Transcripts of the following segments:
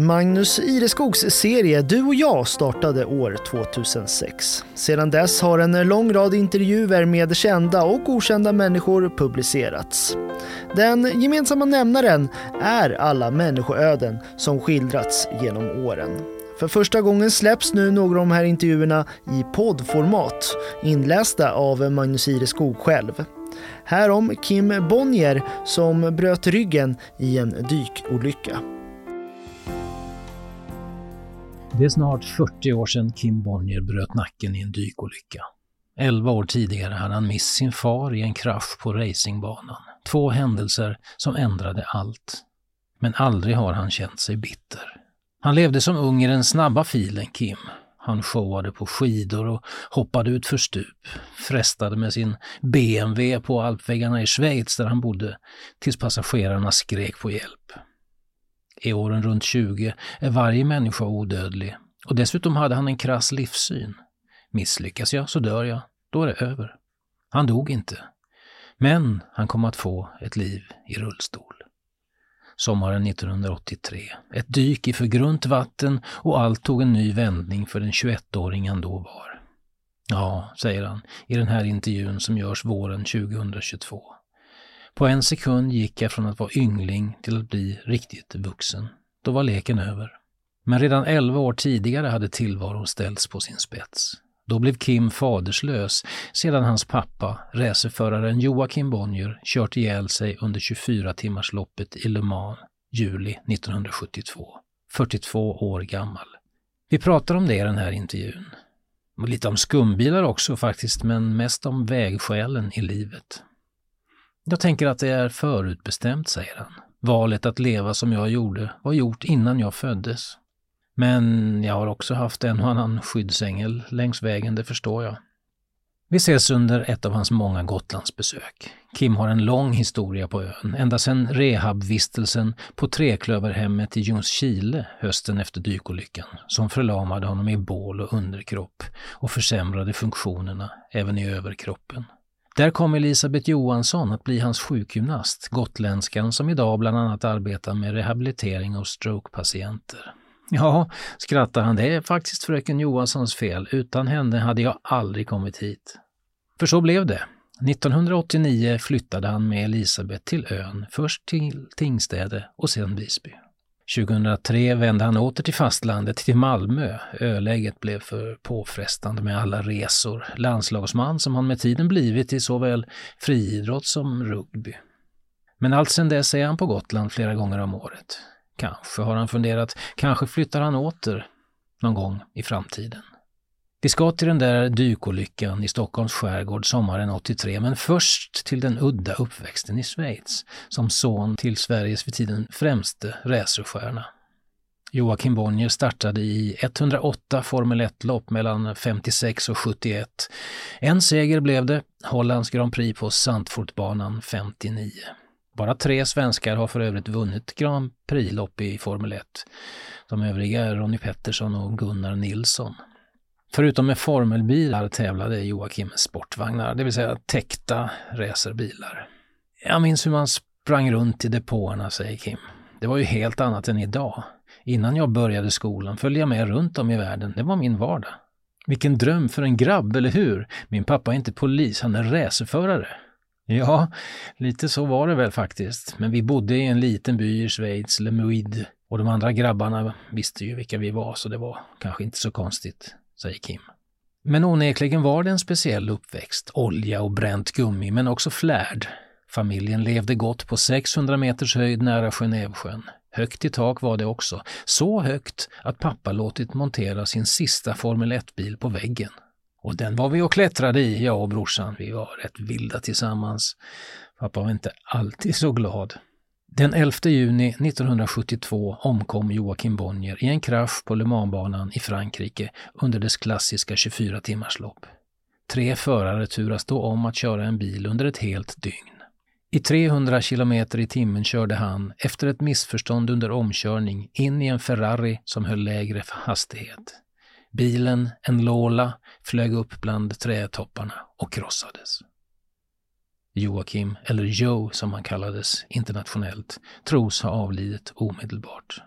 Magnus Ireskogs serie Du och jag startade år 2006. Sedan dess har en lång rad intervjuer med kända och okända människor publicerats. Den gemensamma nämnaren är alla människoöden som skildrats genom åren. För första gången släpps nu några av de här intervjuerna i poddformat, inlästa av Magnus Ireskog själv. Här om Kim Bonnier som bröt ryggen i en dykolycka. Det är snart 40 år sedan Kim Bonnier bröt nacken i en dykolycka. 11 år tidigare hade han mist sin far i en krasch på racingbanan. Två händelser som ändrade allt. Men aldrig har han känt sig bitter. Han levde som ung i den snabba filen Kim. Han showade på skidor och hoppade ut för stup. Frestade med sin BMW på alpväggarna i Schweiz där han bodde tills passagerarna skrek på hjälp. I åren runt 20 är varje människa odödlig och dessutom hade han en krass livssyn. Misslyckas jag så dör jag, då är det över. Han dog inte. Men han kom att få ett liv i rullstol. Sommaren 1983. Ett dyk i för grunt vatten och allt tog en ny vändning för den 21-åring han då var. Ja, säger han i den här intervjun som görs våren 2022. På en sekund gick jag från att vara yngling till att bli riktigt vuxen. Då var leken över. Men redan 11 år tidigare hade tillvaron ställts på sin spets. Då blev Kim faderslös sedan hans pappa, racerföraren Joakim Bonnier, kört ihjäl sig under 24-timmarsloppet i Le Mans, juli 1972. 42 år gammal. Vi pratar om det i den här intervjun. Och lite om skumbilar också faktiskt, men mest om vägskälen i livet. Jag tänker att det är förutbestämt, säger han. Valet att leva som jag gjorde var gjort innan jag föddes. Men jag har också haft en och annan skyddsängel längs vägen, det förstår jag. Vi ses under ett av hans många Gotlandsbesök. Kim har en lång historia på ön, ända sedan rehabvistelsen på Treklöverhemmet i Ljungskile hösten efter dykolyckan, som förlamade honom i bål och underkropp och försämrade funktionerna även i överkroppen. Där kom Elisabeth Johansson att bli hans sjukgymnast, gotländskan som idag bland annat arbetar med rehabilitering av strokepatienter. Ja, skrattar han, det är faktiskt fröken Johanssons fel. Utan henne hade jag aldrig kommit hit. För så blev det. 1989 flyttade han med Elisabeth till ön, först till Tingstäde och sedan Visby. 2003 vände han åter till fastlandet, till Malmö. Öläget blev för påfrestande med alla resor. Landslagsman som han med tiden blivit i såväl friidrott som rugby. Men allt sedan dess är han på Gotland flera gånger om året. Kanske har han funderat, kanske flyttar han åter någon gång i framtiden. Vi ska till den där dykolyckan i Stockholms skärgård sommaren 83, men först till den udda uppväxten i Schweiz, som son till Sveriges för tiden främste racerstjärna. Joakim Bonnier startade i 108 Formel 1-lopp mellan 56 och 71. En seger blev det, Hollands Grand Prix på Sandfortbanan 59. Bara tre svenskar har för övrigt vunnit Grand Prix-lopp i Formel 1. De övriga är Ronnie Pettersson och Gunnar Nilsson. Förutom med formelbilar tävlade Joakim med sportvagnar, det vill säga täckta racerbilar. Jag minns hur man sprang runt i depåerna, säger Kim. Det var ju helt annat än idag. Innan jag började skolan följde jag med runt om i världen. Det var min vardag. Vilken dröm för en grabb, eller hur? Min pappa är inte polis, han är racerförare. Ja, lite så var det väl faktiskt. Men vi bodde i en liten by i Schweiz, Lemuid, och de andra grabbarna visste ju vilka vi var, så det var kanske inte så konstigt, säger Kim. Men onekligen var det en speciell uppväxt. Olja och bränt gummi, men också flärd. Familjen levde gott på 600 meters höjd nära Genèvesjön. Högt i tak var det också. Så högt att pappa låtit montera sin sista Formel 1-bil på väggen. Och den var vi och klättrade i, jag och brorsan. Vi var rätt vilda tillsammans. Pappa var inte alltid så glad. Den 11 juni 1972 omkom Joakim Bonnier i en krasch på Le Mans-banan i Frankrike under dess klassiska 24-timmarslopp. Tre förare turas då om att köra en bil under ett helt dygn. I 300 km i timmen körde han, efter ett missförstånd under omkörning, in i en Ferrari som höll lägre hastighet. Bilen, en Lola, flög upp bland trädtopparna och krossades. Joakim, eller Joe som han kallades internationellt, tros ha avlidit omedelbart.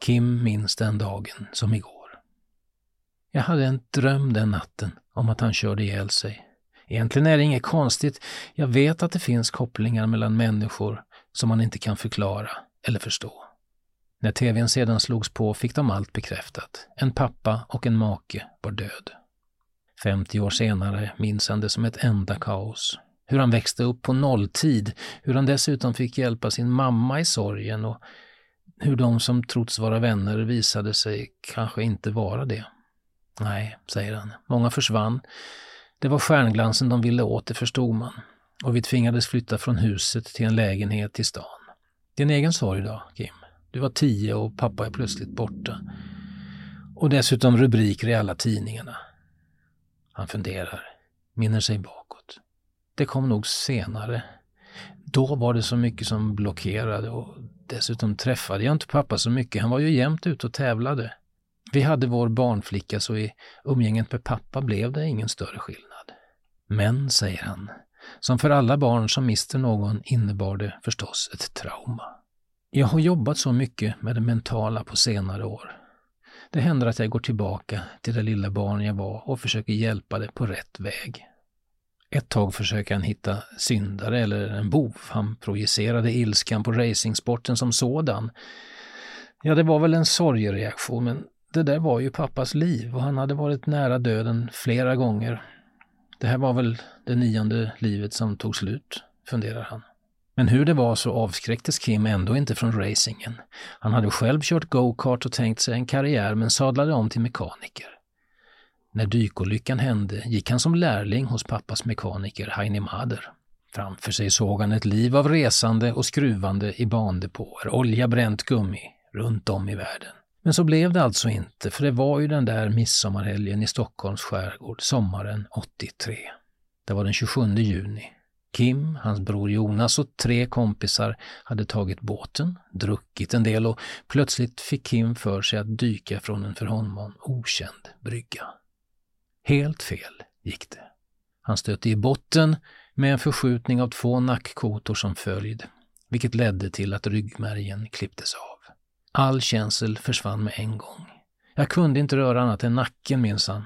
Kim minns den dagen som igår. Jag hade en dröm den natten om att han körde ihjäl sig. Egentligen är det inget konstigt. Jag vet att det finns kopplingar mellan människor som man inte kan förklara eller förstå. När tvn sedan slogs på fick de allt bekräftat. En pappa och en make var död. 50 år senare minns han det som ett enda kaos. Hur han växte upp på nolltid, hur han dessutom fick hjälpa sin mamma i sorgen och hur de som trotts vara vänner visade sig kanske inte vara det. Nej, säger han, många försvann. Det var stjärnglansen de ville åt, det förstod man. Och vi tvingades flytta från huset till en lägenhet i stan. Din egen sorg då, Kim? Du var tio och pappa är plötsligt borta. Och dessutom rubriker i alla tidningarna. Han funderar, minner sig bakåt. Det kom nog senare. Då var det så mycket som blockerade och dessutom träffade jag inte pappa så mycket. Han var ju jämt ute och tävlade. Vi hade vår barnflicka så i umgänget med pappa blev det ingen större skillnad. Men, säger han, som för alla barn som mister någon innebar det förstås ett trauma. Jag har jobbat så mycket med det mentala på senare år. Det händer att jag går tillbaka till det lilla barn jag var och försöker hjälpa det på rätt väg. Ett tag försöker han hitta syndare eller en bov. Han projicerade ilskan på racingsporten som sådan. Ja, det var väl en sorgereaktion, men det där var ju pappas liv och han hade varit nära döden flera gånger. Det här var väl det nionde livet som tog slut, funderar han. Men hur det var så avskräcktes Kim ändå inte från racingen. Han hade själv kört go-kart och tänkt sig en karriär men sadlade om till mekaniker. När dykolyckan hände gick han som lärling hos pappas mekaniker Heini Mader. Framför sig såg han ett liv av resande och skruvande i bandepåer, olja, bränt gummi, runt om i världen. Men så blev det alltså inte, för det var ju den där midsommarhelgen i Stockholms skärgård sommaren 83. Det var den 27 juni. Kim, hans bror Jonas och tre kompisar hade tagit båten, druckit en del och plötsligt fick Kim för sig att dyka från en för honom okänd brygga. Helt fel gick det. Han stötte i botten med en förskjutning av två nackkotor som följd, vilket ledde till att ryggmärgen klipptes av. All känsel försvann med en gång. Jag kunde inte röra annat än nacken minsann.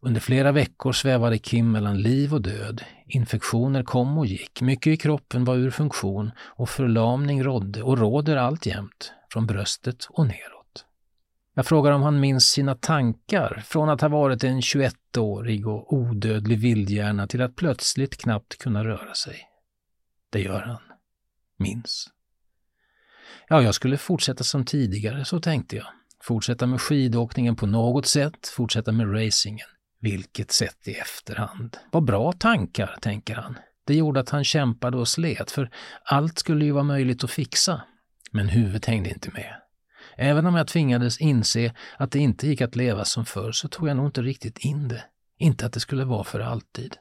Under flera veckor svävade Kim mellan liv och död. Infektioner kom och gick, mycket i kroppen var ur funktion och förlamning rådde och råder alltjämt, från bröstet och neråt. Jag frågar om han minns sina tankar från att ha varit en 21-årig och odödlig vildhjärna till att plötsligt knappt kunna röra sig. Det gör han. Minns. Ja, jag skulle fortsätta som tidigare, så tänkte jag. Fortsätta med skidåkningen på något sätt, fortsätta med racingen. Vilket sätt i efterhand. Vad bra tankar, tänker han. Det gjorde att han kämpade och slet, för allt skulle ju vara möjligt att fixa. Men huvudet hängde inte med. Även om jag tvingades inse att det inte gick att leva som förr så tog jag nog inte riktigt in det. Inte att det skulle vara för alltid.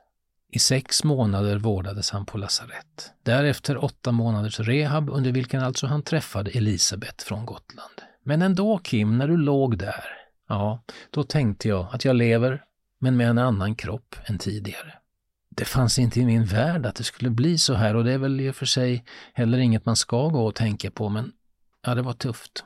I sex månader vårdades han på lasarett. Därefter åtta månaders rehab under vilken alltså han träffade Elisabeth från Gotland. Men ändå Kim, när du låg där, ja, då tänkte jag att jag lever, men med en annan kropp än tidigare. Det fanns inte i min värld att det skulle bli så här och det är väl i och för sig heller inget man ska gå och tänka på, men ja, det var tufft.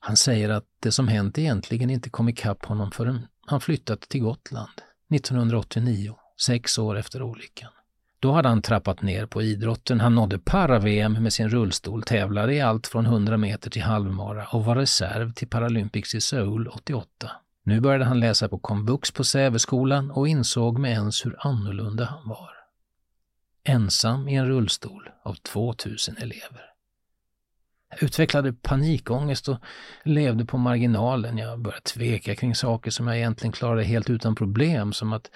Han säger att det som hänt egentligen inte kom ikapp honom förrän han flyttat till Gotland 1989 sex år efter olyckan. Då hade han trappat ner på idrotten. Han nådde para-VM med sin rullstol, tävlade i allt från 100 meter till halvmara och var reserv till Paralympics i Seoul 88. Nu började han läsa på komvux på Säveskolan och insåg med ens hur annorlunda han var. Ensam i en rullstol av 2000 elever. Jag utvecklade panikångest och levde på marginalen. Jag började tveka kring saker som jag egentligen klarade helt utan problem, som att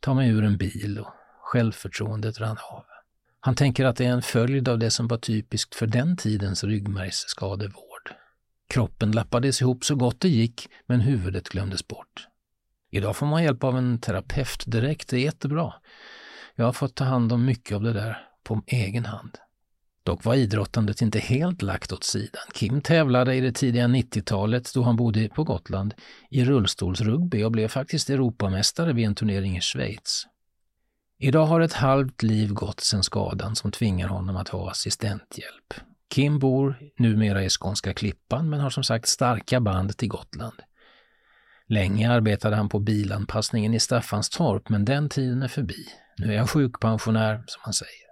ta mig ur en bil och självförtroendet rann av. Han tänker att det är en följd av det som var typiskt för den tidens ryggmärgsskadevård. Kroppen lappades ihop så gott det gick, men huvudet glömdes bort. Idag får man hjälp av en terapeut direkt, det är jättebra. Jag har fått ta hand om mycket av det där på egen hand. Dock var idrottandet inte helt lagt åt sidan. Kim tävlade i det tidiga 90-talet, då han bodde på Gotland, i rullstolsrugby och blev faktiskt Europamästare vid en turnering i Schweiz. Idag har ett halvt liv gått sedan skadan som tvingar honom att ha assistenthjälp. Kim bor numera i skånska Klippan men har som sagt starka band till Gotland. Länge arbetade han på bilanpassningen i Staffanstorp men den tiden är förbi. Nu är jag sjukpensionär, som han säger.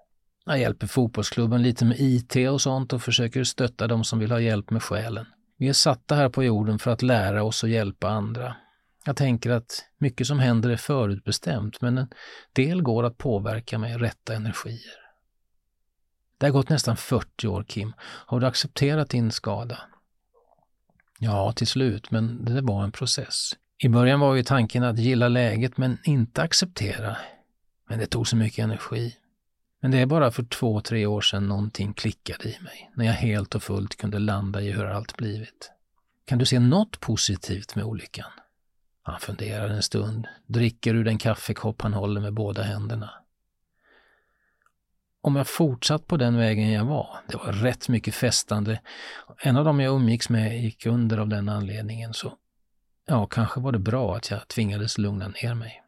Jag hjälper fotbollsklubben lite med IT och sånt och försöker stötta de som vill ha hjälp med själen. Vi är satta här på jorden för att lära oss och hjälpa andra. Jag tänker att mycket som händer är förutbestämt, men en del går att påverka med rätta energier. Det har gått nästan 40 år, Kim. Har du accepterat din skada? Ja, till slut, men det var en process. I början var ju tanken att gilla läget men inte acceptera. Men det tog så mycket energi. Men det är bara för två, tre år sedan någonting klickade i mig, när jag helt och fullt kunde landa i hur allt blivit. Kan du se något positivt med olyckan? Han funderar en stund, dricker ur den kaffekopp han håller med båda händerna. Om jag fortsatt på den vägen jag var, det var rätt mycket festande, en av dem jag umgicks med gick under av den anledningen, så ja, kanske var det bra att jag tvingades lugna ner mig.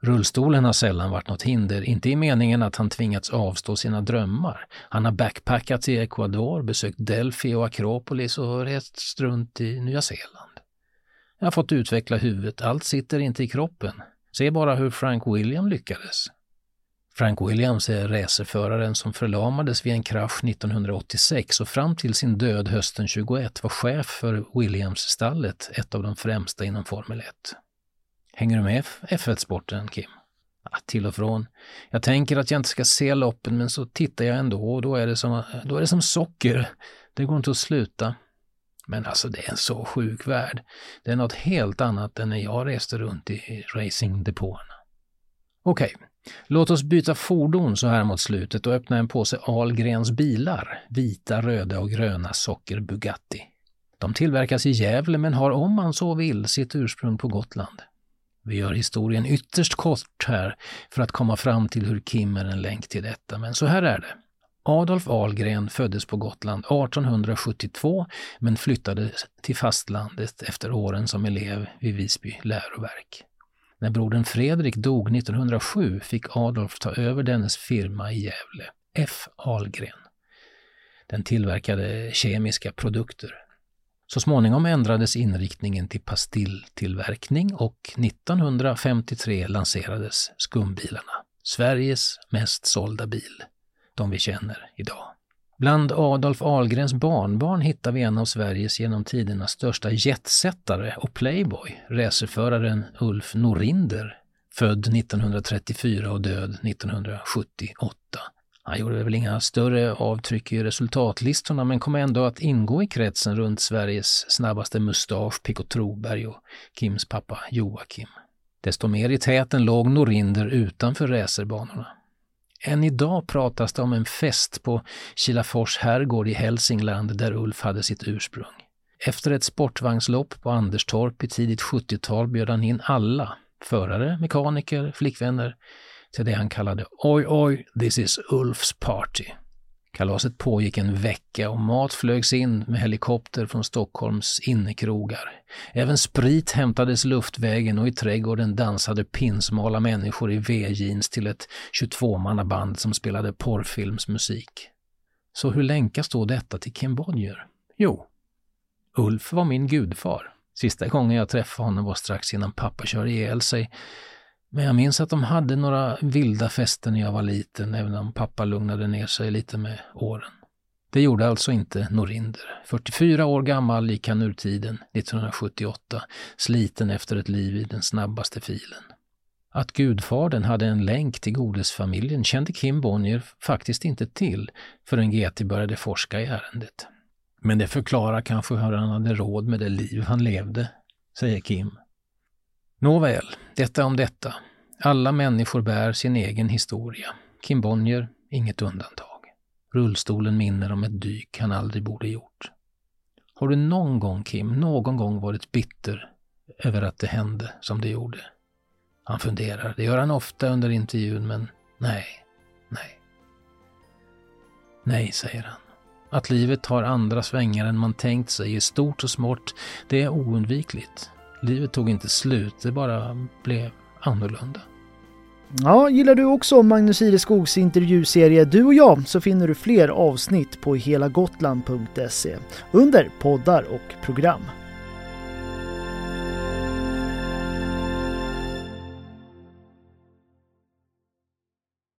Rullstolen har sällan varit något hinder, inte i meningen att han tvingats avstå sina drömmar. Han har backpackat i Ecuador, besökt Delphi och Akropolis och rest runt i Nya Zeeland. Jag har fått utveckla huvudet, allt sitter inte i kroppen. Se bara hur Frank William lyckades. Frank Williams är racerföraren som förlamades vid en krasch 1986 och fram till sin död hösten 21 var chef för Williams-stallet, ett av de främsta inom Formel 1. Hänger du med F1-sporten, Kim? Ja, till och från. Jag tänker att jag inte ska se loppen, men så tittar jag ändå och då är det som, då är det som socker. Det går inte att sluta. Men alltså det är en så sjuk värld. Det är något helt annat än när jag reste runt i racingdepåerna. Okej, okay. låt oss byta fordon så här mot slutet och öppna en påse Ahlgrens bilar. Vita, röda och gröna socker Bugatti. De tillverkas i Gävle men har om man så vill sitt ursprung på Gotland. Vi gör historien ytterst kort här för att komma fram till hur Kim är en länk till detta, men så här är det. Adolf Ahlgren föddes på Gotland 1872 men flyttade till fastlandet efter åren som elev vid Visby läroverk. När brodern Fredrik dog 1907 fick Adolf ta över dennes firma i Gävle, F. Ahlgren. Den tillverkade kemiska produkter. Så småningom ändrades inriktningen till pastilltillverkning och 1953 lanserades skumbilarna, Sveriges mest sålda bil, de vi känner idag. Bland Adolf Ahlgrens barnbarn hittar vi en av Sveriges genom tiderna största jetsättare och playboy, racerföraren Ulf Norinder, född 1934 och död 1978. Han gjorde väl inga större avtryck i resultatlistorna men kom ändå att ingå i kretsen runt Sveriges snabbaste mustasch Pico Troberg och Kims pappa Joakim. Desto mer i täten låg Norinder utanför racerbanorna. Än idag pratas det om en fest på Kilafors herrgård i Hälsingland där Ulf hade sitt ursprung. Efter ett sportvagnslopp på Anderstorp i tidigt 70-tal bjöd han in alla, förare, mekaniker, flickvänner, till det han kallade Oj oj, this is Ulfs party. Kalaset pågick en vecka och mat flögs in med helikopter från Stockholms innekrogar. Även sprit hämtades luftvägen och i trädgården dansade pinsmala människor i V-jeans till ett 22-mannaband som spelade porrfilmsmusik. Så hur länkas då detta till Kim Bonnier? Jo, Ulf var min gudfar. Sista gången jag träffade honom var strax innan pappa körde ihjäl sig men jag minns att de hade några vilda fester när jag var liten, även om pappa lugnade ner sig lite med åren. Det gjorde alltså inte Norinder. 44 år gammal gick han ur tiden 1978, sliten efter ett liv i den snabbaste filen. Att gudfadern hade en länk till Godesfamiljen kände Kim Bonnier faktiskt inte till förrän GT började forska i ärendet. Men det förklarar kanske hur han hade råd med det liv han levde, säger Kim Nåväl, detta om detta. Alla människor bär sin egen historia. Kim Bonnier, inget undantag. Rullstolen minner om ett dyk han aldrig borde gjort. Har du någon gång, Kim, någon gång varit bitter över att det hände som det gjorde? Han funderar. Det gör han ofta under intervjun, men nej, nej. Nej, säger han. Att livet tar andra svängar än man tänkt sig i stort och smått, det är oundvikligt. Livet tog inte slut, det bara blev annorlunda. Ja, gillar du också Magnus Ireskogs intervjuserie Du och jag så finner du fler avsnitt på helagotland.se under poddar och program.